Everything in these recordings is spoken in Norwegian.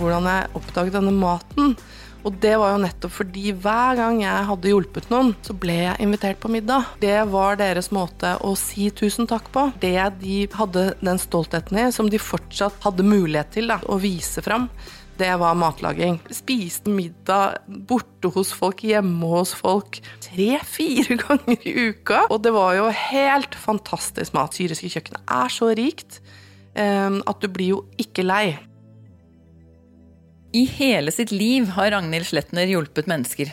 hvordan jeg oppdaget denne maten. Og det var jo nettopp fordi hver gang jeg hadde hjulpet noen, så ble jeg invitert på middag. Det var deres måte å si tusen takk på. Det de hadde den stoltheten i, som de fortsatt hadde mulighet til da, å vise fram, det var matlaging. Spiste middag borte hos folk, hjemme hos folk, tre-fire ganger i uka. Og det var jo helt fantastisk mat. Syriske kjøkkenet er så rikt eh, at du blir jo ikke lei. I hele sitt liv har Ragnhild Sletner hjulpet mennesker.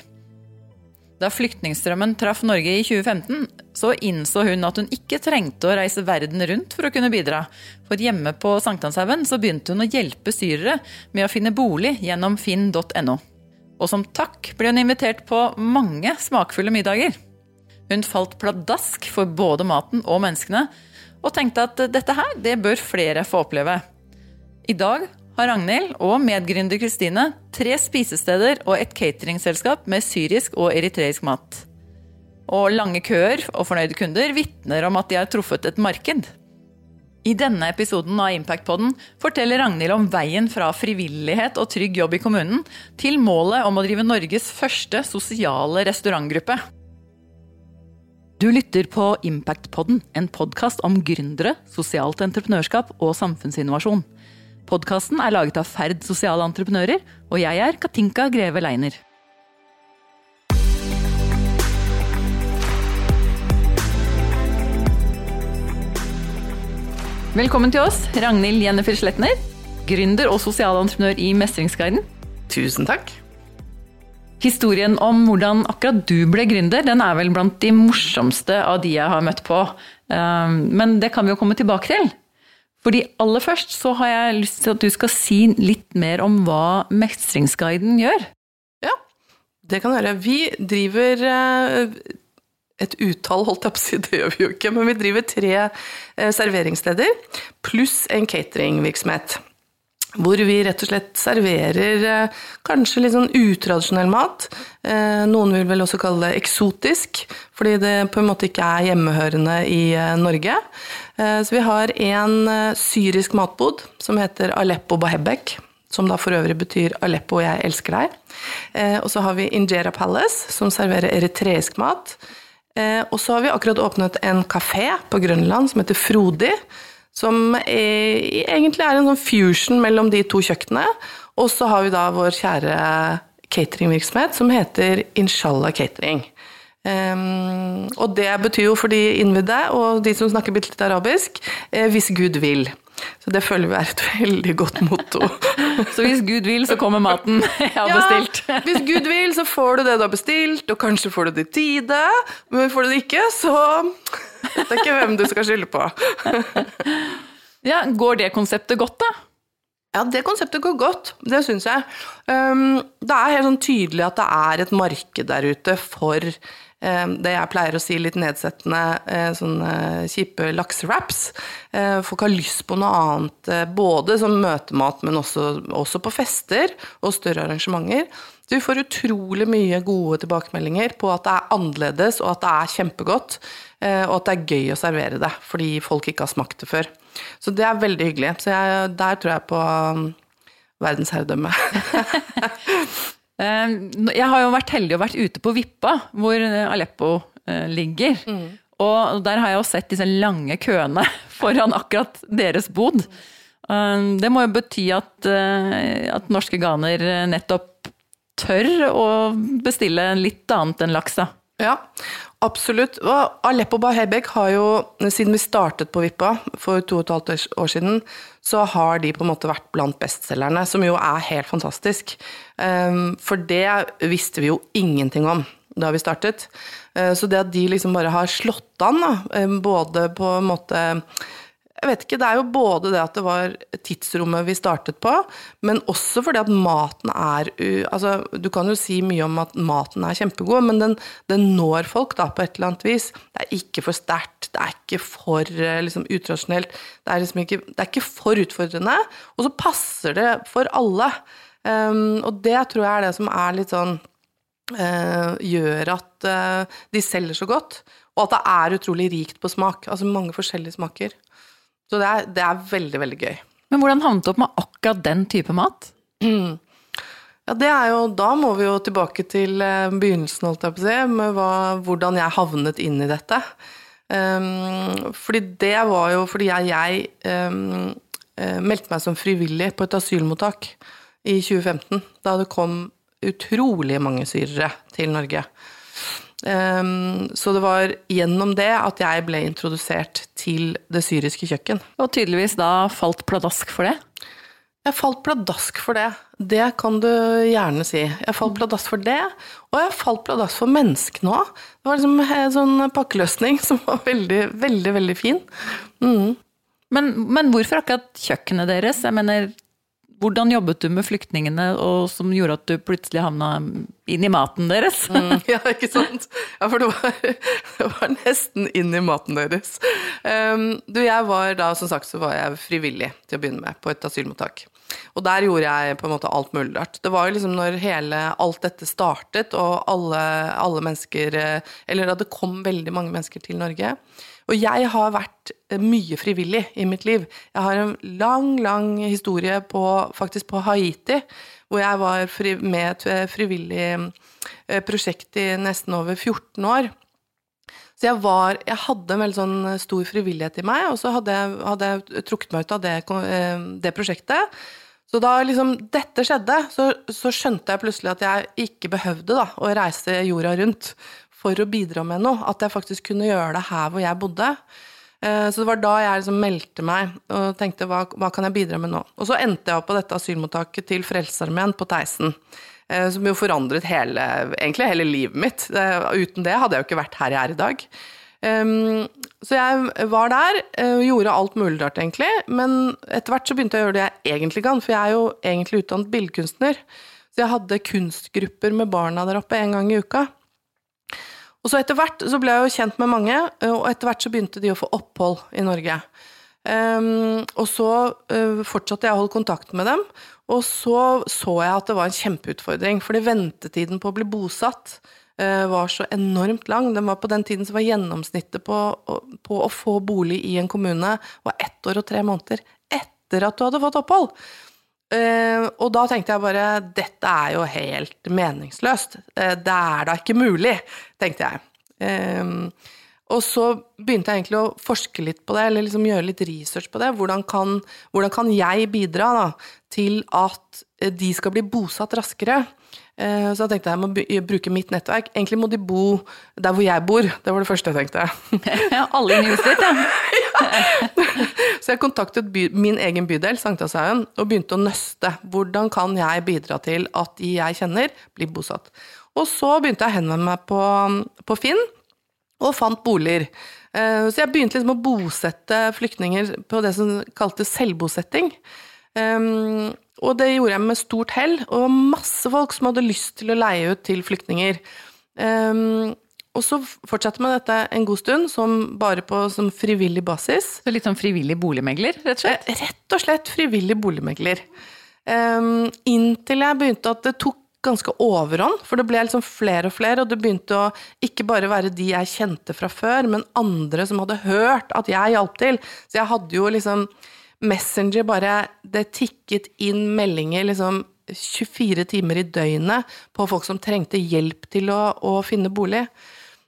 Da flyktningstrømmen traff Norge i 2015, så innså hun at hun ikke trengte å reise verden rundt for å kunne bidra. For hjemme på Sankthanshaugen så begynte hun å hjelpe syrere med å finne bolig gjennom finn.no. Og som takk ble hun invitert på mange smakfulle middager. Hun falt pladask for både maten og menneskene, og tenkte at dette her, det bør flere få oppleve. I dag har Ragnhild og medgründer Kristine tre spisesteder og et cateringselskap med syrisk og eritreisk mat. Og lange køer og fornøyde kunder vitner om at de har truffet et marked. I denne episoden av Impactpodden forteller Ragnhild om veien fra frivillighet og trygg jobb i kommunen til målet om å drive Norges første sosiale restaurantgruppe. Du lytter på Impactpodden, en podkast om gründere, sosialt entreprenørskap og samfunnsinnovasjon. Podkasten er laget av Ferd sosiale entreprenører, og jeg er Katinka Greve Leiner. Velkommen til oss, Ragnhild Jennifer Sletner, gründer og sosialentreprenør i Mestringsguiden. Tusen takk. Historien om hvordan akkurat du ble gründer, den er vel blant de morsomste av de jeg har møtt på. Um, men det kan vi jo komme tilbake til. Fordi aller først så har jeg lyst til at du skal si litt mer om hva Mestringsguiden gjør. Ja, det kan jeg gjøre. Vi driver eh, et utall, holdt jeg på å si, det gjør vi jo ikke, men vi driver tre eh, serveringssteder pluss en cateringvirksomhet. Hvor vi rett og slett serverer eh, kanskje litt sånn utradisjonell mat. Noen vil vel også kalle det eksotisk, fordi det på en måte ikke er hjemmehørende i Norge. Eh, så vi har en eh, syrisk matbod som heter Aleppo Bahebek, som da for øvrig betyr Aleppo, jeg elsker deg. Eh, og så har vi Injera Palace, som serverer eritreisk mat. Og så har vi akkurat åpnet en kafé på Grønland som heter Frodi. Som er, egentlig er en sånn fusion mellom de to kjøkkenene. Og så har vi da vår kjære cateringvirksomhet som heter Inshallah Catering. Um, og det betyr jo for de innvidde og de som snakker litt arabisk, eh, hvis Gud vil. Så det føler vi er et veldig godt motto. så hvis Gud vil, så kommer maten jeg har ja, bestilt? hvis Gud vil, så får du det du har bestilt, og kanskje får du det i tide. Men får du det ikke, så vet jeg ikke hvem du skal skylde på. ja, Går det konseptet godt, da? Ja, det konseptet går godt. Det syns jeg. Um, det er helt sånn tydelig at det er et marked der ute for det jeg pleier å si litt nedsettende, eh, sånne kjipe laksewraps. Eh, folk har lyst på noe annet, eh, både som møtemat, men også, også på fester og større arrangementer. Vi får utrolig mye gode tilbakemeldinger på at det er annerledes, og at det er kjempegodt. Og at det er gøy å servere det, fordi folk ikke har smakt det før. Så det er veldig hyggelig. Så jeg, der tror jeg på um, verdensherredømme. Eh, jeg har jo vært heldig og vært ute på Vippa, hvor eh, Aleppo eh, ligger. Mm. Og der har jeg jo sett disse lange køene foran akkurat deres bod. Det må jo bety at, at norske ganer nettopp tør å bestille litt annet enn laks, da. Ja, absolutt. Og Aleppo Bahebek har jo, siden vi startet på Vippa for to og et halvt år siden, så har de på en måte vært blant bestselgerne, som jo er helt fantastisk. Ehm, for det visste vi jo ingenting om da vi startet. Eh, så det at de liksom bare har slått an, ehm, både på en måte jeg vet ikke, Det er jo både det at det var tidsrommet vi startet på, men også fordi at maten er altså, Du kan jo si mye om at maten er kjempegod, men den, den når folk da på et eller annet vis. Det er ikke for sterkt, det er ikke for eh, liksom, utradisjonelt. Det er liksom ikke, det er ikke for utfordrende, og så passer det for alle. Um, og det tror jeg er det som er litt sånn uh, Gjør at uh, de selger så godt. Og at det er utrolig rikt på smak. Altså mange forskjellige smaker. Så det er, det er veldig, veldig gøy. Men hvordan havnet du opp med akkurat den type mat? Ja, det er jo, Da må vi jo tilbake til eh, begynnelsen, holdt jeg på å si, med hva, hvordan jeg havnet inn i dette. Um, fordi det var jo fordi jeg, jeg um, meldte meg som frivillig på et asylmottak i 2015, da det kom utrolig mange syrere til Norge. Um, så det var gjennom det at jeg ble introdusert til det syriske kjøkken. Og tydeligvis da falt pladask for det? Jeg falt pladask for det. Det kan du gjerne si. Jeg falt pladask for det, og jeg falt pladask for menneskene òg. Det var liksom en sånn pakkeløsning som var veldig, veldig, veldig fin. Mm. Men, men, hvorfor akkurat kjøkkenet deres? Jeg mener, hvordan jobbet du med flyktningene og som gjorde at du plutselig havna inn i maten deres? Mm, ja, ikke sant. Ja, for det var, det var, nesten inn i maten deres. Um, du, jeg var da, som sagt, så var jeg frivillig til å begynne med på et asylmottak. Og der gjorde jeg på en måte alt mulig rart. Det var jo liksom når hele, alt dette startet, og alle, alle mennesker Eller da det kom veldig mange mennesker til Norge. Og jeg har vært mye frivillig i mitt liv. Jeg har en lang, lang historie på, faktisk på Haiti, hvor jeg var med et frivillig eh, prosjekt i nesten over 14 år. Så jeg, var, jeg hadde en veldig sånn stor frivillighet i meg, og så hadde jeg, hadde jeg trukket meg ut av det, eh, det prosjektet. Så da liksom dette skjedde, så, så, skjønte jeg plutselig at jeg ikke behøvde da, å reise jorda rundt for å bidra med noe. At jeg faktisk kunne gjøre det her hvor jeg bodde. Eh, så det var da jeg liksom meldte meg og tenkte hva, hva kan jeg bidra med nå? Og så endte jeg opp på dette asylmottaket til Frelsesarmeen på Theisen. Eh, som jo forandret hele, egentlig hele livet mitt. Uten det hadde jeg jo ikke vært her jeg er i dag. Så jeg var der og uh, gjorde alt mulig rart, egentlig. Men etter hvert så begynte jeg å gjøre det jeg egentlig kan, for jeg er jo egentlig utdannet billedkunstner. Så jeg hadde kunstgrupper med barna der oppe en gang i uka. Og så etter hvert så ble jeg jo kjent med mange, uh, og etter hvert så begynte de å få opphold i Norge. Um, og så uh, fortsatte jeg å holde kontakt med dem, og så så jeg at det var en kjempeutfordring. Fordi ventetiden på å bli bosatt uh, var så enormt lang. Den var på den tiden som var gjennomsnittet på, på å få bolig i en kommune var ett år og tre måneder etter at du hadde fått opphold. Uh, og da tenkte jeg bare dette er jo helt meningsløst. Uh, det er da ikke mulig, tenkte jeg. Uh, og så begynte jeg egentlig å forske litt på det, eller liksom gjøre litt research på det. Hvordan kan, hvordan kan jeg bidra da, til at de skal bli bosatt raskere? Eh, så da tenkte jeg jeg må bruke mitt nettverk. Egentlig må de bo der hvor jeg bor. Det var det første jeg tenkte. Alle inn i huset ditt, ja. Så jeg kontaktet by, min egen bydel, Sankthanshaugen, og begynte å nøste. Hvordan kan jeg bidra til at de jeg kjenner, blir bosatt? Og så begynte jeg å henvende meg på, på Finn, og fant boliger. Eh, så jeg begynte liksom å bosette flyktninger på det som kaltes selvbosetting. Og det gjorde jeg med stort hell, og masse folk som hadde lyst til å leie ut til flyktninger. Um, og så fortsatte med dette en god stund, som bare på som frivillig basis. Så litt sånn frivillig boligmegler, rett og slett? Eh, rett og slett frivillig boligmegler. Um, inntil jeg begynte at det tok ganske overhånd, for det ble liksom flere og flere, og det begynte å ikke bare være de jeg kjente fra før, men andre som hadde hørt at jeg hjalp til. Så jeg hadde jo liksom Messenger bare Det tikket inn meldinger liksom 24 timer i døgnet på folk som trengte hjelp til å, å finne bolig.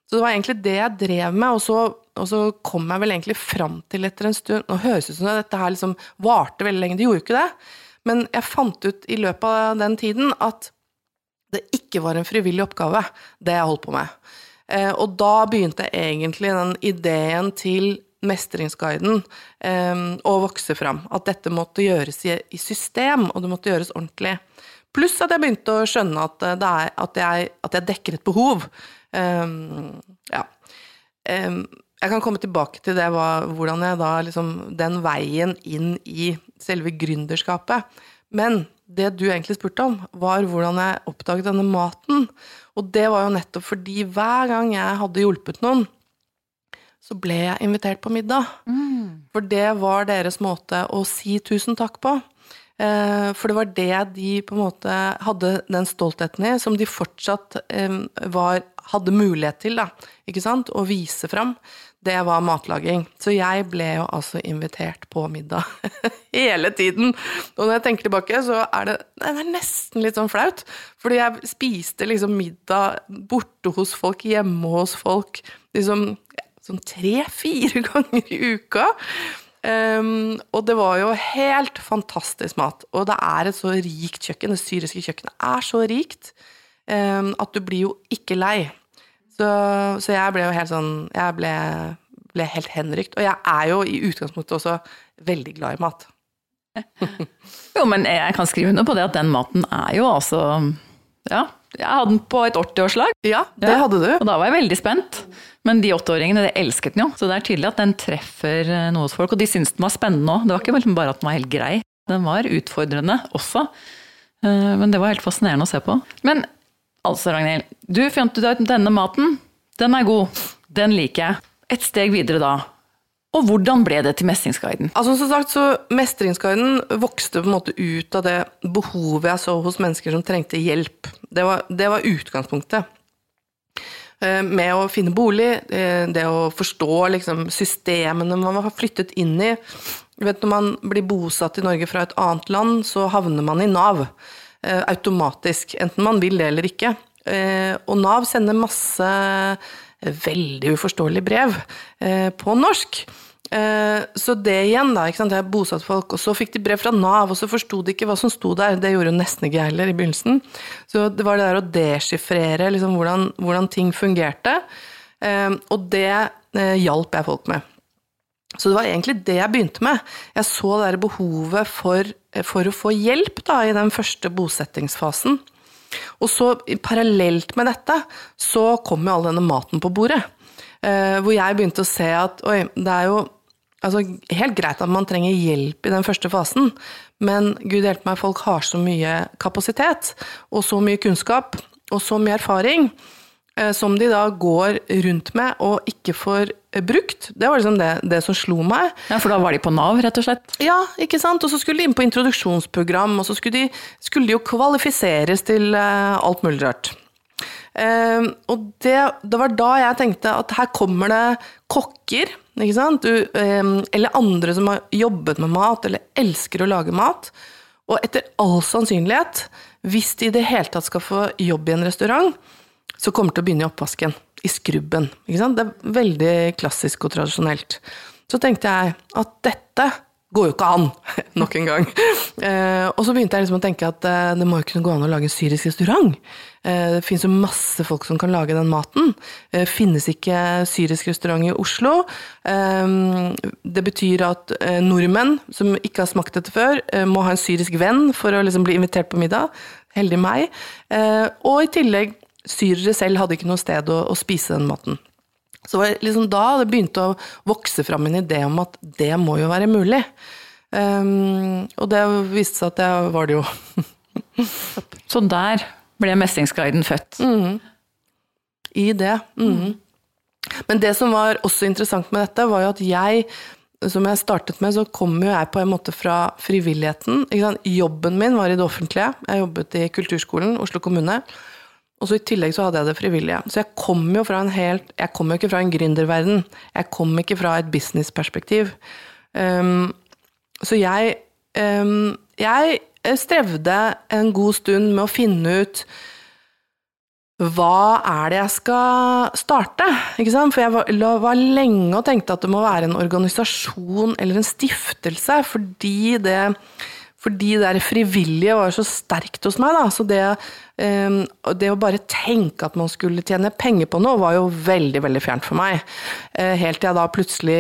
Så det var egentlig det jeg drev med, og så, og så, kom jeg vel egentlig fram til etter en stund Nå høres det ut som dette her liksom varte veldig lenge, det gjorde jo ikke det. Men jeg fant ut i løpet av den tiden at det ikke var en frivillig oppgave, det jeg holdt på med. Eh, og da begynte egentlig den ideen til mestringsguiden og å vokse fram. At dette måtte gjøres i, i, system, og det måtte gjøres ordentlig. Pluss at jeg begynte å skjønne at, eh, er, at, jeg, at jeg, dekker et behov. Um, ja. Um, jeg kan komme tilbake til det, hva, hvordan jeg da liksom Den veien inn i selve gründerskapet. Men det du egentlig spurte om, var hvordan jeg oppdaget denne maten. Og det var jo nettopp fordi hver gang jeg hadde hjulpet noen, så ble jeg invitert på middag. Mm. For det var deres måte å si tusen takk på. Eh, for det var det de på en måte hadde den stoltheten i, som de fortsatt var, hadde mulighet til da, ikke sant? å vise fram. det var matlaging. Så jeg ble jo altså invitert på middag hele tiden. Og når jeg tenker tilbake, så er det, det er nesten litt sånn flaut. Fordi jeg spiste liksom middag borte hos folk, hjemme hos folk, liksom sånn tre-fire ganger i uka. Um, og det var jo helt fantastisk mat. Og det er et så rikt kjøkken. Det syriske kjøkkenet er så rikt um, at du blir jo ikke lei. Så, så, jeg ble jo helt sånn Jeg ble, ble, helt henrykt. Og jeg er jo i utgangspunktet også veldig glad i mat. jo, men jeg kan skrive under på det at den maten er jo altså Ja. Jeg hadde den på et 80-årslag. Ja, det ja, hadde du. Og da var jeg veldig spent. Men de åtteåringene det elsket den jo, så det er tydelig at den treffer eh, noe hos folk. Og de syntes den var spennende òg. Det var ikke bare at den var helt grei. Den var utfordrende også. Eh, men det var helt fascinerende å se på. Men Altså, Ragnhild, du fant ut at denne maten, den er god. Den liker jeg. Et steg videre da. Og hvordan ble det til Mestringsguiden? Altså, som sagt, så Mestringsguiden vokste på en måte ut av det behovet jeg så hos mennesker som trengte hjelp. Det var, det var utgangspunktet. Eh, med å finne bolig, eh, det å forstå liksom, systemene man har flyttet inn i. Vet, når man blir bosatt i Norge fra et annet land, så havner man i Nav. Eh, automatisk, enten man vil det eller ikke. Og Nav sender masse veldig uforståelige brev på norsk. Så det igjen, da. ikke sant, Jeg bosatt folk, og så fikk de brev fra Nav, og så forsto de ikke hva som sto der. Det gjorde jo nesten ikke jeg heller i begynnelsen. Så det var det der å deschiffrere liksom, hvordan, hvordan, ting fungerte. Og det hjalp jeg folk med. Så det var egentlig det jeg begynte med. Jeg så det der behovet for, for å få hjelp da, i den første bosettingsfasen. Og så parallelt med dette, så kom jo all denne maten på bordet. Eh, hvor jeg begynte å se at oi, det er jo altså, helt greit at man trenger hjelp i den første fasen, men gud hjelpe meg, folk har så mye kapasitet, og så mye kunnskap, og så mye erfaring Eh, som de da går rundt med og ikke får eh, brukt. Det var liksom det, det, som slo meg. Ja, For da var de på Nav, rett og slett? Ja, ikke sant. Og så skulle de inn på introduksjonsprogram, og så skulle de, skulle de jo kvalifiseres til eh, alt mulig rart. Uh, og det, det, var da jeg tenkte at her kommer det kokker, ikke sant, du, um, eller andre som har jobbet med mat, eller elsker å lage mat. Og etter all sannsynlighet, hvis de i det hele tatt skal få jobb i en restaurant, så kommer til å begynne i oppvasken. I skrubben. Ikke sant? Det er veldig klassisk og tradisjonelt. Så tenkte jeg at dette går jo ikke an, nok en gang. Eh, og så begynte jeg liksom å tenke at eh, det må jo kunne gå an å lage en syrisk restaurant. Eh, det finnes jo masse folk som kan lage den maten. Finnes ikke syrisk restaurant i Oslo. Det betyr at nordmenn som ikke har smakt dette før, må ha en syrisk venn for å liksom bli invitert på middag. Heldig meg. og i tillegg syrere selv hadde ikke noe sted å, å spise den maten. Så det var liksom da det begynte å vokse fram en idé om at det må jo være mulig. Um, og det viste seg at det var det jo. Så der ble Mestringsguiden født? Mm. I det. Mm. Men det som var også interessant med dette, var jo at jeg, som jeg startet med, så kom jo jeg på en måte fra frivilligheten. Jobben min var i det offentlige. Jeg jobbet i kulturskolen, Oslo kommune. Og så I tillegg så hadde jeg det frivillige. Så jeg kom jo fra en helt Jeg kom jo ikke fra en gründerverden. Jeg kom ikke fra et businessperspektiv. Um, så jeg um, Jeg strevde en god stund med å finne ut hva er det jeg skal starte? For jeg var, var, lenge og tenkte at det må være en organisasjon eller en stiftelse, fordi det fordi det der frivillige var så sterkt hos meg. Da. Så det, um, det, å bare tenke at man skulle tjene penger på noe, var jo veldig, veldig fjernt for meg. Uh, helt til jeg da plutselig,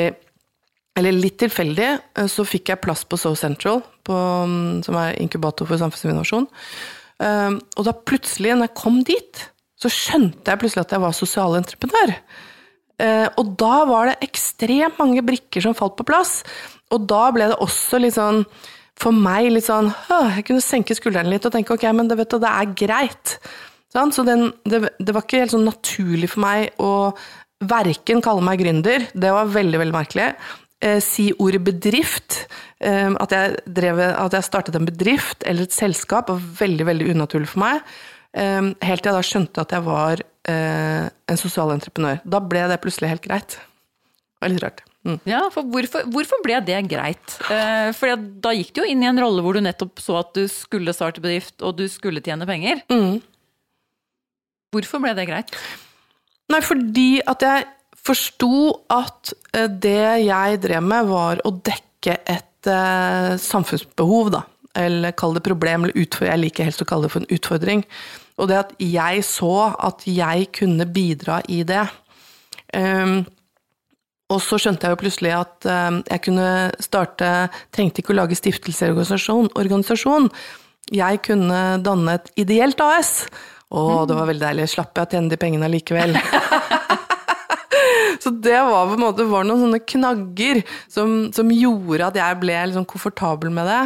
eller litt tilfeldig, uh, så fikk jeg plass på So Central, på, um, som er inkubator for samfunnsinnovasjon. Um, og da plutselig, når jeg kom dit, så skjønte jeg plutselig at jeg var sosialentreprenør. Uh, og da var det ekstremt mange brikker som falt på plass. Og da ble det også litt sånn for meg litt sånn Jeg kunne senke skuldrene litt og tenke ok, men det, vet du, det er greit. Sånn? Så den, det, det, var ikke helt sånn naturlig for meg å verken kalle meg gründer, det var veldig, veldig merkelig. Eh, si ordet bedrift. Eh, at, jeg drev, at jeg startet en bedrift eller et selskap var veldig, veldig unaturlig for meg. Eh, helt til jeg da skjønte at jeg var eh, en sosial entreprenør. Da ble det plutselig helt greit. Veldig rart. Mm. Ja, for hvorfor, hvorfor ble det greit? Eh, for da gikk du jo inn i en rolle hvor du nettopp så at du skulle starte bedrift, og du skulle tjene penger. Mm. Hvorfor ble det greit? Nei, fordi at jeg forsto at eh, det jeg drev med, var å dekke et eh, samfunnsbehov, da. Eller kall det problem, eller utfordring. Jeg liker helst å kalle det for en utfordring. Og det at jeg så at jeg kunne bidra i det. Um, og så skjønte jeg jo plutselig at um, jeg kunne starte Trengte ikke å lage stiftelsesorganisasjon. Organisasjon. Jeg kunne danne et ideelt AS. Å, det var veldig deilig. Slapp jeg å tjene de pengene likevel. Så det var på en måte var noen sånne knagger som, som gjorde at jeg ble liksom komfortabel med det.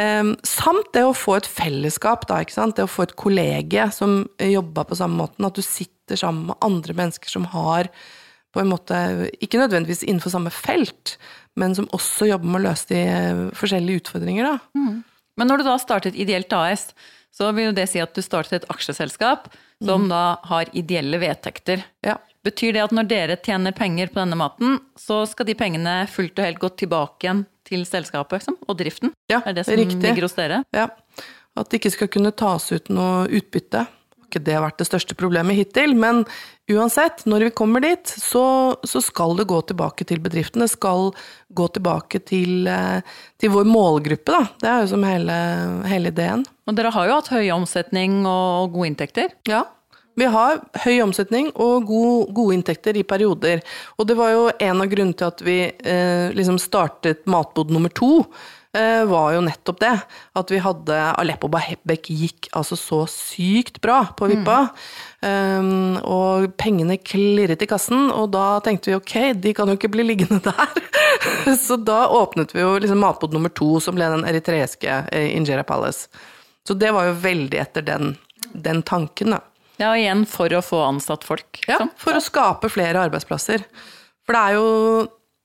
Eh, samt det å få et fellesskap, da, det å få et kollege som jobba på samme måten. At du sitter sammen med andre mennesker som har på en måte, ikke nødvendigvis innenfor samme felt, men som også jobber med å løse de forskjellige utfordringer. Da. Mm. Men når du da startet Ideelt AS, så vil jo det si at du startet et aksjeselskap som mm. da har ideelle vedtekter. Ja. Betyr det at når dere tjener penger på denne maten, så skal de pengene fullt og helt gå tilbake igjen til selskapet liksom, og driften? Ja, er det som riktig. ligger hos dere? Ja. At det ikke skal kunne tas ut noe utbytte. Ikke det har vært det største problemet hittil, men uansett, når vi kommer dit, så, så skal det gå tilbake til bedriften. Det skal gå tilbake til, eh, til vår målgruppe, da. Det er jo som hele, hele ideen. Og dere har jo hatt høy omsetning og gode inntekter? Ja, vi har høy omsetning og god, gode inntekter i perioder. Og det var jo en av grunnene til at vi eh, liksom startet Matbod nummer to. Eh, var jo nettopp det. At vi hadde Aleppo Bahebek gikk altså så sykt bra på Vippa. Mm. Um, og pengene klirret i kassen, og da tenkte vi ok, de kan jo ikke bli liggende der. så da åpnet vi jo liksom Matbod nummer to, som ble den eritreiske eh, Injera Palace. Så det var jo veldig etter den, den tanken, da. Ja, og igjen for å få ansatt folk. Ja, liksom. for å skape flere arbeidsplasser. For det er jo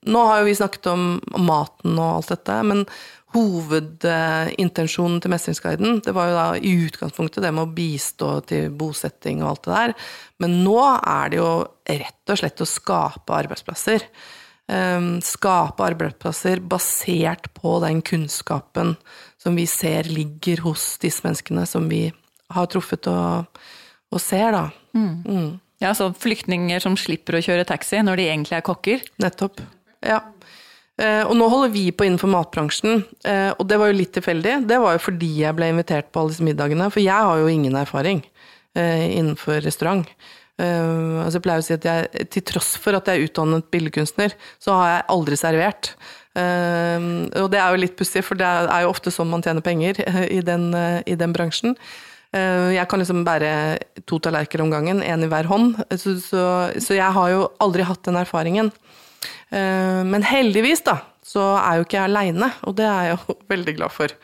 Nå har jo vi snakket om maten og alt dette, men hovedintensjonen til Mestringsguiden det var jo da i utgangspunktet det med å bistå til bosetting og alt det der. Men nå er det jo rett og slett å skape arbeidsplasser. Ehm, skape arbeidsplasser basert på den kunnskapen som vi ser ligger hos disse menneskene som vi har truffet og og ser, da. Mm. Mm. Ja, så flyktninger som slipper å kjøre taxi når de egentlig er kokker? Nettopp. Ja. Eh, og nå holder vi på innenfor matbransjen, eh, og det var jo litt tilfeldig. Det var jo fordi jeg ble invitert på alle disse middagene, for jeg har jo ingen erfaring eh, innenfor restaurant. Altså jeg pleier å si at jeg, til tross for at jeg er utdannet billedkunstner, så har jeg aldri servert. Og det er jo litt pussig, for det er jo ofte sånn man tjener penger i den, i den bransjen. Jeg kan liksom bære to tallerkener om gangen, én i hver hånd. Så, så, så, jeg har jo aldri hatt den erfaringen. Eh, men heldigvis, da, så er jo ikke jeg aleine, og det er jeg jo veldig glad for.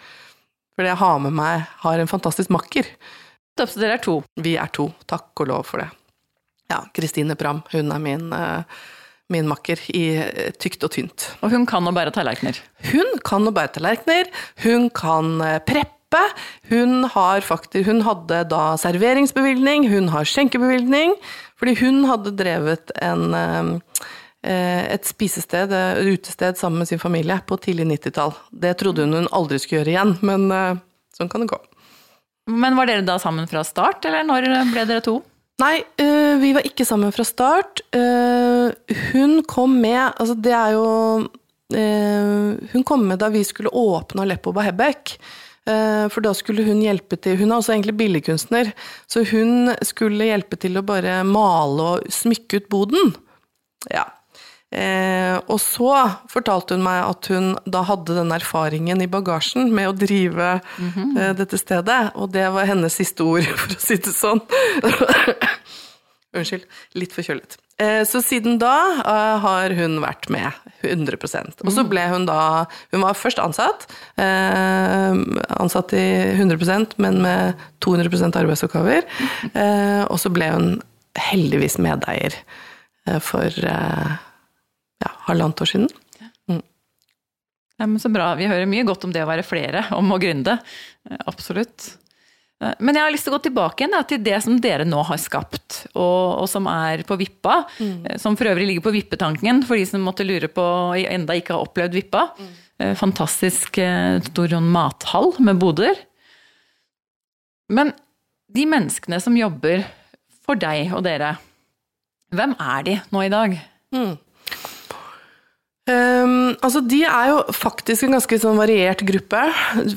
Fordi jeg har med meg har en fantastisk makker. Så dere er to? Vi er to. Takk og lov for det. Ja, Kristine Pram, hun er min, eh, min makker i tykt og tynt. Og hun kan å bære tallerkener? Hun kan å bære tallerkener. Hun kan preppe hun, faktisk, hun hadde da serveringsbevilgning, hun har skjenkebevilgning, fordi hun hadde drevet en, eh, et spisested, et utested, sammen med sin familie på tidlig 90-tall. Det trodde hun hun aldri skulle gjøre igjen, men eh, sånn kan det gå. Men var dere da sammen fra start, eller når ble dere to? Nei, eh, vi var ikke sammen fra start. Hun kom med Altså, det er jo Hun kom med da vi skulle åpne Aleppo Bahebek. Eh, for da skulle hun hjelpe til Hun er også egentlig billedkunstner, så hun skulle hjelpe til å bare male og smykke ut boden. Ja. Eh, og så fortalte hun meg at hun da hadde den erfaringen i bagasjen med å drive mm -hmm. eh, dette stedet, og det var hennes siste ord, for å si det sånn. Unnskyld, litt forkjølet. Eh, så siden da uh, har hun vært med 100% Og så mm. ble hun da Hun var først ansatt. Uh, ansatt i 100% men med 200 arbeidsoppgaver. Uh, og så ble hun heldigvis medeier for ja, halvannet år siden. Mm. Ja, så bra. Vi hører mye godt om det å være flere, om å gründe. Absolutt. Eh, men jeg har lyst til å gå tilbake igjen da, til det som dere nå har skapt, og, og som er på Vippa. Mm. Som for øvrig ligger på Vippetanken, for de som måtte lure på enda ikke har opplevd Vippa. Mm. Fantastisk stor mathall med boder. Men de menneskene som jobber for deg og dere, hvem er de nå i dag? Mm. Um, altså De er jo faktisk en ganske sånn variert gruppe.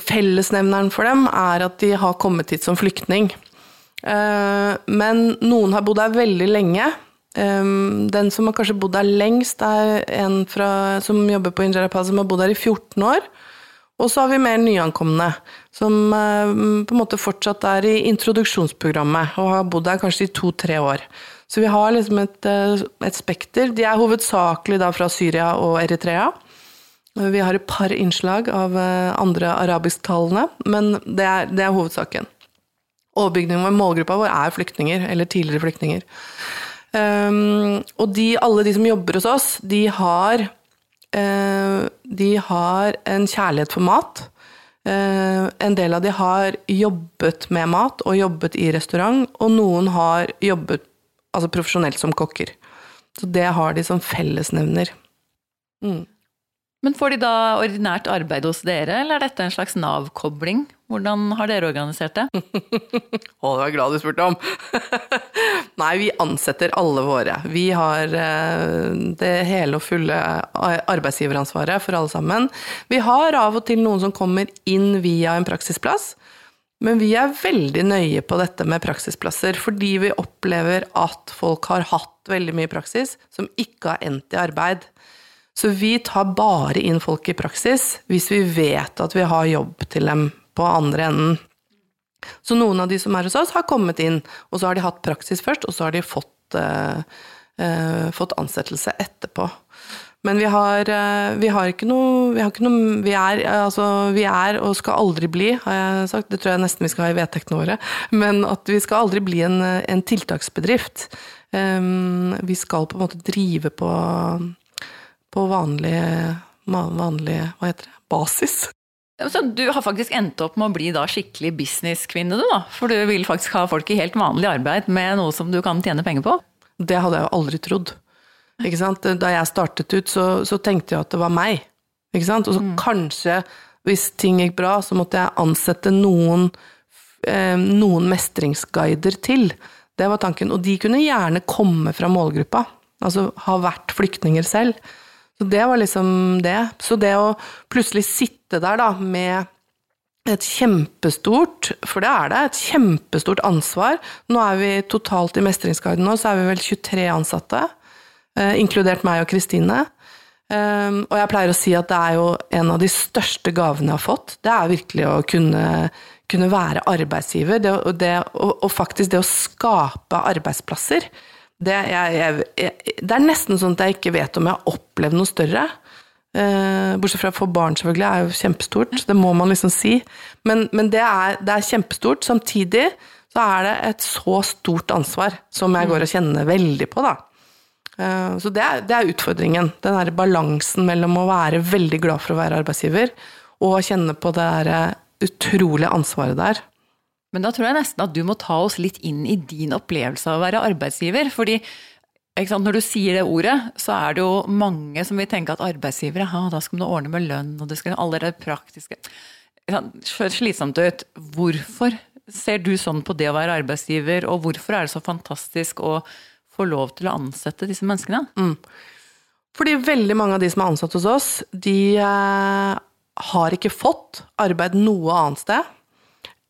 Fellesnevneren for dem er at de har kommet hit som flyktning. Uh, men noen har bodd her veldig lenge. Um, den som har kanskje bodd her lengst, er en fra, som jobber på Injera som har bodd her i 14 år. Og så har vi mer nyankomne, som uh, på en måte fortsatt er i introduksjonsprogrammet og har bodd her kanskje i to-tre år. Så vi har liksom et, eh, et spekter. De er hovedsakelig da fra Syria og Eritrea. Vi har et par innslag av eh, andre arabisktalende, men det er, det er hovedsaken. Overbygningen med målgruppa vår er flyktninger, eller tidligere flyktninger. Um, og de, alle de som jobber hos oss, de har, uh, de har en kjærlighet for mat. Uh, en del av de har jobbet med mat og jobbet i restaurant, og noen har jobbet altså profesjonelt som kokker. Så det har de som fellesnevner. Mm. Men får de da ordinært arbeid hos dere, eller er dette en slags Nav-kobling? Hvordan har dere organisert det? Å, det var jeg glad du spurte om! Nei, vi ansetter alle våre. Vi har eh, det hele og fulle arbeidsgiveransvaret for alle sammen. Vi har av og til noen som kommer inn via en praksisplass. Men vi er veldig nøye på dette med praksisplasser, fordi vi opplever at folk har hatt veldig mye praksis som ikke har endt i arbeid. Så vi tar bare inn folk i praksis hvis vi vet at vi har jobb til dem på andre enden. Så noen av de som er hos oss, har kommet inn, og så har de hatt praksis først, og så har de fått, uh, uh, fått ansettelse etterpå. Men vi har, eh, vi har, ikke noe Vi, ikke noe, vi, er, altså, vi er og skal aldri bli, har jeg sagt. Det tror jeg nesten vi skal ha i vedtektene våre. Men at vi skal aldri bli en, en tiltaksbedrift. Um, vi skal på en måte drive på, på vanlig, vanlig Hva heter det? Basis. Så du har faktisk endt opp med å bli da skikkelig businesskvinne, du da? For du vil faktisk ha folk i helt vanlig arbeid med noe som du kan tjene penger på? Det hadde jeg jo aldri trodd. Da jeg startet ut, så, så tenkte jeg at det var meg. Og så mm. kanskje, hvis ting gikk bra, så måtte jeg ansette noen, eh, noen mestringsguider til. Det var tanken. Og de kunne gjerne komme fra målgruppa. Altså ha vært flyktninger selv. Så det var liksom det. Så det å plutselig sitte der da med et kjempestort, for det er det, et kjempestort ansvar. Nå er vi totalt i Mestringsguiden nå, så er vi vel 23 ansatte. Eh, inkludert meg og Kristine. Um, og jeg pleier å si at det er jo en av de største gavene jeg har fått. Det er virkelig å kunne, kunne være arbeidsgiver. Det, det, og, og, faktisk det å skape arbeidsplasser. Det, jeg, jeg, jeg, det, er nesten sånn at jeg ikke vet om jeg har opplevd noe større. Uh, bortsett fra for barn, selvfølgelig, er jo kjempestort. Det må man liksom si. Men, men det, er, det, er, kjempestort. Samtidig så er det et så stort ansvar som jeg går og kjenner veldig på, da. Eh, så det er, det er utfordringen. Den derre balansen mellom å være veldig glad for å være arbeidsgiver, og kjenne på det der eh, utrolige ansvaret der. Men da tror jeg nesten at du må ta oss litt inn i din opplevelse av å være arbeidsgiver. fordi sant, når du sier det ordet, så er det jo mange som vil tenke at arbeidsgivere, ja, da skal man ordne med lønn, og det skal alle det praktiske høres slitsomt ut. Hvorfor ser du sånn på det å være arbeidsgiver, og hvorfor er det så fantastisk å får lov til å ansette disse menneskene? Mm. Fordi veldig mange av de som er ansatt hos oss, de eh, har ikke fått arbeid noe annet sted.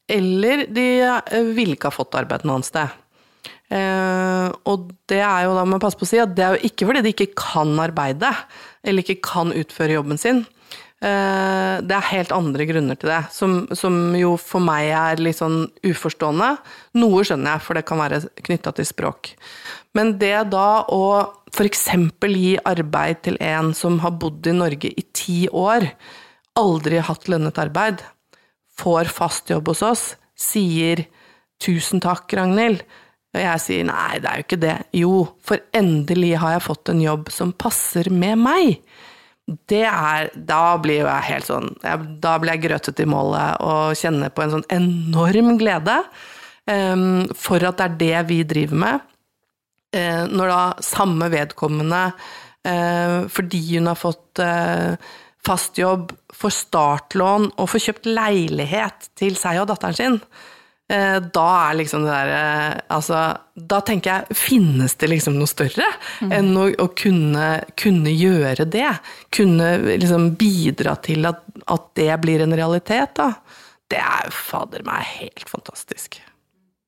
Eller de eh, ville ikke ha fått arbeid noe annet sted. Eh, og det er jo da må jeg passe på å si at det er jo ikke fordi de ikke kan arbeide, eller ikke kan utføre jobben sin. Eh, det er helt andre grunner til det, som, som, jo for meg er litt sånn uforstående. Noe skjønner jeg, for det kan være knytta til språk. Men det da å f.eks. gi arbeid til en som har bodd i Norge i ti år, aldri hatt lønnet arbeid, får fast jobb hos oss, sier 'tusen takk, Ragnhild', og jeg sier 'nei, det er jo ikke det'. Jo, for endelig har jeg fått en jobb som passer med meg. Det er Da blir jo jeg helt sånn Da blir jeg grøtete i målet og kjenner på en sånn enorm glede um, for at det er det vi driver med. Uh, når da samme vedkommende, uh, fordi hun har fått uh, fast jobb, får startlån og får kjøpt leilighet til seg og datteren sin, da er liksom det derre eh, Altså, da tenker jeg, finnes det liksom noe større mm. enn å, å kunne, kunne, gjøre det? Kunne liksom bidra til at, at, det blir en realitet, da. Det er fader meg helt fantastisk.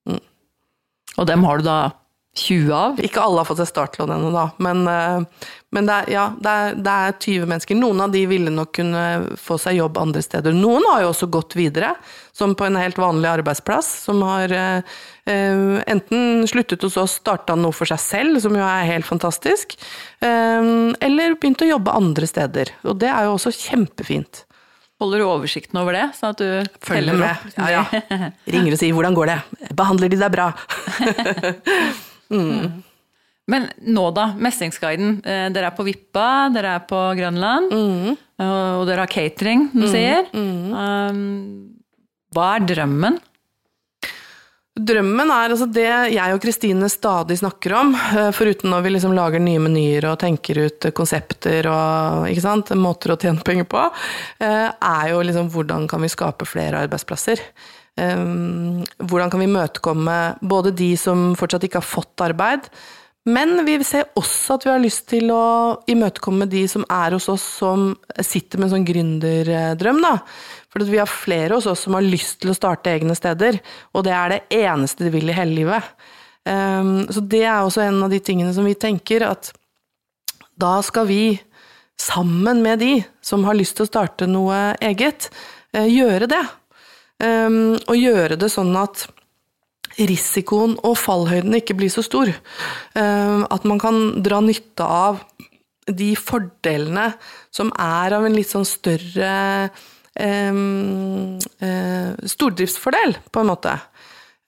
Mm. Og dem har du da 20 av? Ikke alle har fått seg startlån ennå, da. Men, eh, men det, er, ja, det, er, det, er, 20 mennesker. Noen av de ville nok kunne få seg jobb andre steder. Noen har jo også gått videre, som på en helt vanlig arbeidsplass. Som har eh, eh enten sluttet hos oss, starta noe for seg selv, som jo er helt fantastisk, eh, eller begynt å jobbe andre steder. Og det er jo også kjempefint. Holder du oversikten over det? sånn at du Følger med. Ja, ja. Ringer og sier 'hvordan går det'? Behandler de deg bra? Mm. Men nå, da. Mestringsguiden. Eh, dere er på Vippa, dere er på Grønland. Mm. Og dere har catering, du mm. sier. Mm. Um, hva er drømmen? Drømmen er altså det jeg og Kristine stadig snakker om, eh, foruten når vi liksom lager nye menyer og tenker ut konsepter og sant, måter å tjene penger på, eh, er jo liksom hvordan kan vi skape flere arbeidsplasser. Ehm, hvordan kan vi møtekomme både de som fortsatt ikke har fått arbeid, men vi ser også at vi har lyst til å imøtekomme de som er hos oss som sitter med en sånn gründerdrøm, da. For vi har flere hos oss som har lyst til å starte egne steder, og det er det eneste de vil i hele livet. Ehm, så det er også en av de tingene som vi tenker, at da skal vi, sammen med de som har lyst til å starte noe eget, eh, gjøre det. Um, og gjøre det sånn at risikoen og fallhøyden ikke blir så stor. Um, at man kan dra nytte av de fordelene som er av en litt sånn større um, uh, stordriftsfordel, på en måte.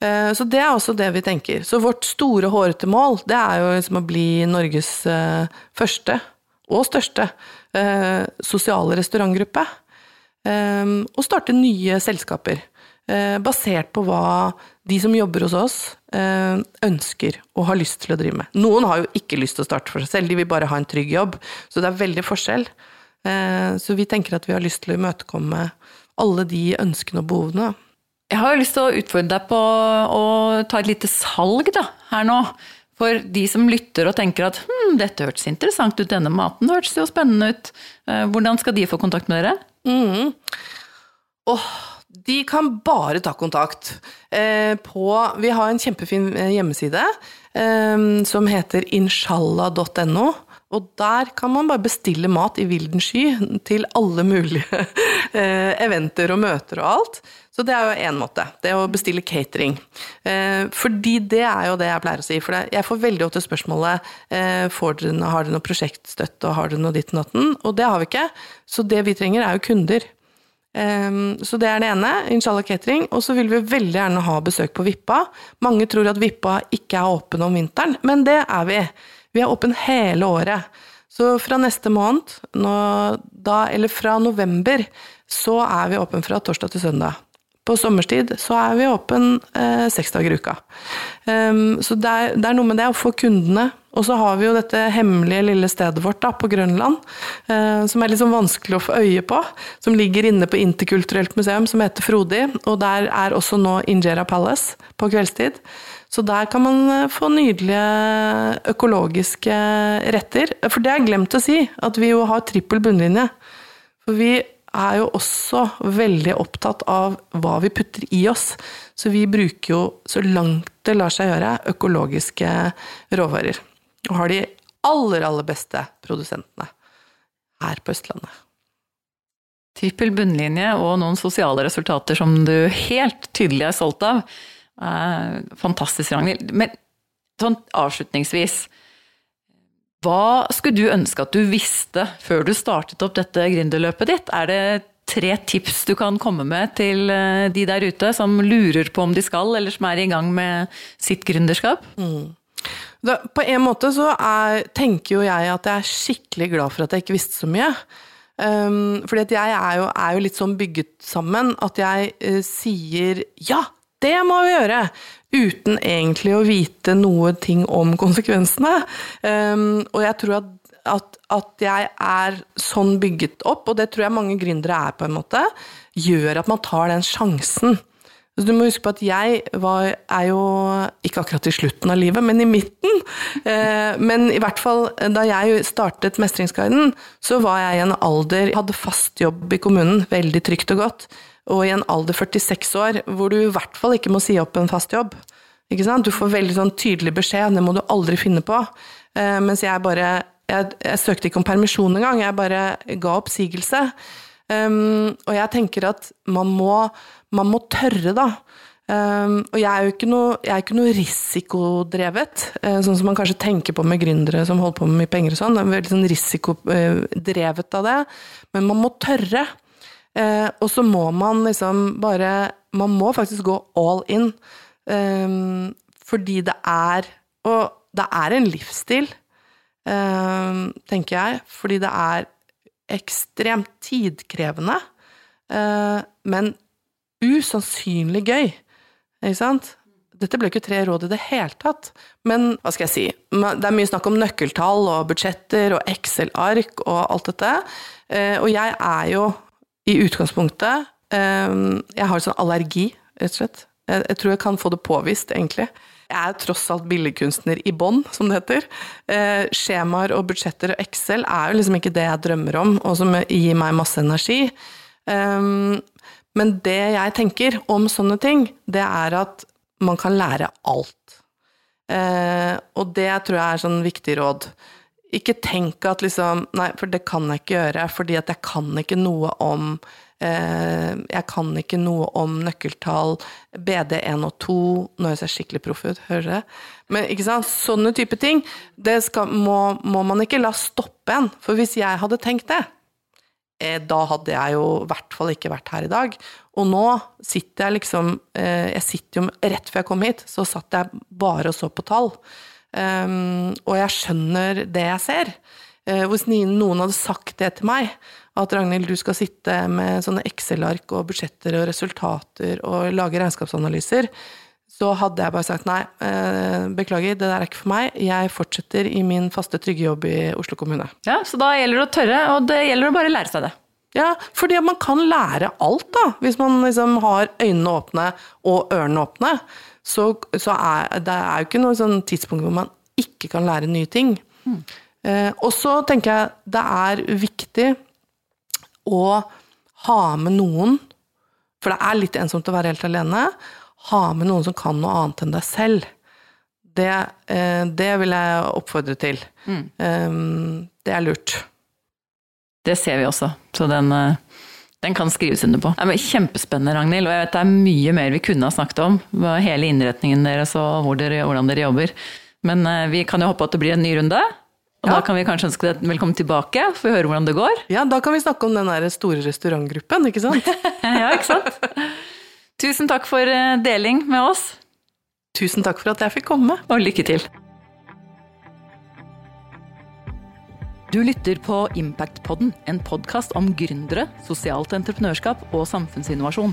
Uh, så det er også det vi tenker. Så vårt store, hårete mål, det er jo liksom å bli Norges uh, første og største sosiale restaurantgruppe. Ehm, og starte nye selskaper. Eh, basert på hva de som jobber hos oss, eh, ønsker og har lyst til å drive med. Noen har jo ikke lyst til å starte for seg selv, de vil bare ha en trygg jobb. Så det er veldig forskjell. Eh, så vi tenker at vi har lyst til å imøtekomme alle de ønskene og behovene. Jeg har lyst til å utfordre deg på å ta et lite salg da, her nå. For de som lytter og tenker at hm, dette hørtes interessant ut, denne maten hørtes jo spennende ut. Hvordan skal de få kontakt med dere? Mm. Oh, de kan bare ta kontakt eh, på Vi har en kjempefin eh, hjemmeside eh, som heter inshallah.no. Og der kan man bare bestille mat i vilden sky til alle mulige eh, eventer og møter og alt. Så det er jo én måte. Det å bestille catering. Eh, fordi det er jo det jeg pleier å si. For jeg får veldig ofte spørsmålet eh, får dere, har dere noe prosjektstøtte og har dere noe ditt og datten. Og det har vi ikke. Så det vi trenger, er jo kunder. Um, så det er det ene. Inshallah catering. Og så vil vi veldig gjerne ha besøk på Vippa. Mange tror at Vippa ikke er åpen om vinteren, men det er vi. Vi er åpen hele året. Så fra neste måned, nå, da, eller fra november, så er vi åpen fra torsdag til søndag. På sommerstid så er vi åpen eh, seks dager i uka. Um, så det er, det er, noe med det å få kundene. Og så har vi jo dette hemmelige lille stedet vårt da, på Grønland, eh, som er litt sånn vanskelig å få øye på. Som ligger inne på Interkulturelt museum, som heter Frodi. Og der er også nå Injera Palace på kveldstid. Så der kan man eh, få nydelige økologiske retter. For det er glemt å si, at vi jo har trippel bunnlinje. For vi er jo også veldig opptatt av hva vi putter i oss. Så vi bruker jo, så langt det lar seg gjøre, økologiske råvarer. Og har de aller, aller beste produsentene her på Østlandet. Trippel bunnlinje og noen sosiale resultater som du helt tydelig er stolt av. Fantastisk, Ragnhild. Men sånn avslutningsvis, hva skulle du ønske at du visste før du startet opp dette gründerløpet ditt? Er det tre tips du kan komme med til eh, de der ute som lurer på om de skal, eller som er i gang med sitt gründerskap? Mm. På en måte så er, tenker jo jeg at jeg er skikkelig glad for at jeg ikke visste så mye. Um, fordi at jeg er jo, er jo, litt sånn bygget sammen at jeg uh, sier ja, det må vi gjøre! Uten egentlig å vite noe ting om konsekvensene. Um, og jeg tror at, at, at jeg er sånn bygget opp, og det tror jeg mange gründere er på en måte, gjør at man tar den sjansen. Så du må huske på at jeg var, er jo ikke akkurat i slutten av livet, men i midten. Eh, men i hvert fall da jeg startet Mestringsguiden, så var jeg i en alder Hadde fast jobb i kommunen, veldig trygt og godt. Og i en alder 46 år, hvor du i hvert fall ikke må si opp en fast jobb. Du får veldig sånn tydelig beskjed, det må du aldri finne på. Eh, mens jeg bare jeg, jeg søkte ikke om permisjon engang, jeg bare ga oppsigelse. Um, og jeg tenker at man må, man må tørre, da. Um, og jeg er jo ikke noe, jeg er ikke noe risikodrevet, uh, sånn som man kanskje tenker på med gründere som holder på med mye penger og sånn. Veldig sånn risikodrevet av det. Men man må tørre. Uh, og så må man liksom bare Man må faktisk gå all in. Eh, fordi det er Og det er en livsstil, tenker jeg. Fordi det er ekstremt tidkrevende, eh, men usannsynlig gøy. Ikke sant? Dette ble ikke tre råd i det hele tatt. Men hva skal jeg si, det er mye snakk om nøkkeltall og budsjetter og Excel-ark og alt dette. Eh, og jeg er jo i utgangspunktet eh, Jeg har sånn allergi, rett og slett. Jeg tror jeg kan få det påvist, egentlig. Jeg er tross alt billedkunstner i bånn, som det heter. Eh, skjemaer og budsjetter og Excel er jo liksom ikke det jeg drømmer om, og som gir meg masse energi. Um, men det jeg tenker om sånne ting, det er at man kan lære alt. Eh, og det tror jeg er sånn viktig råd. Ikke tenk at liksom Nei, for det kan jeg ikke gjøre, fordi at jeg kan ikke noe om Eh, jeg kan ikke noe om nøkkeltall, BD1 og 2 Nå høres jeg skikkelig proff ut, hører dere? Men ikke sant, sånne type ting, det skal, må, må, man ikke la stoppe en. For hvis jeg hadde tenkt det, eh, da hadde jeg jo i hvert fall ikke vært her i dag. Og nå sitter jeg liksom eh, Jeg sitter jo Rett før jeg kom hit, så satt jeg bare og så på tall. Um, og jeg skjønner det jeg ser. Uh, hvis noen hadde sagt det til meg, at Ragnhild, du skal sitte med sånne Excel-ark og budsjetter og resultater og lage regnskapsanalyser, så hadde jeg bare sagt nei, uh, beklager, det der er ikke for meg. Jeg fortsetter i min faste, trygge jobb i Oslo kommune. Ja, Så da gjelder det å tørre, og det gjelder å bare lære seg det. Ja, fordi man kan lære alt, da. Hvis man liksom har øynene åpne og ørene åpne. Så, så er det er jo ikke noe sånn tidspunkt hvor man ikke kan lære nye ting. Mm. Eh, og så tenker jeg det er viktig å ha med noen, for det er litt ensomt å være helt alene, ha med noen som kan noe annet enn deg selv. Det, eh, det vil jeg oppfordre til. Mm. Eh, det er lurt. Det ser vi også, så den, eh, den kan skrives under på. Det er kjempespennende, Ragnhild, og jeg vet det er mye mer vi kunne ha snakket om. Hele innretningen deres og hvor dere, hvordan dere jobber. Men eh, vi kan jo håpe at det blir en ny runde. Og ja. da kan vi kanskje ønske deg velkommen tilbake, for å høre hvordan det går. Ja, da kan vi snakke om den der store restaurantgruppen, ikke sant? ja, ikke sant? Tusen takk for eh, deling med oss. Tusen takk for at jeg fikk komme. Og lykke til. Du lytter på Impactpodden, en podkast om gründere, sosialt entreprenørskap og samfunnsinnovasjon.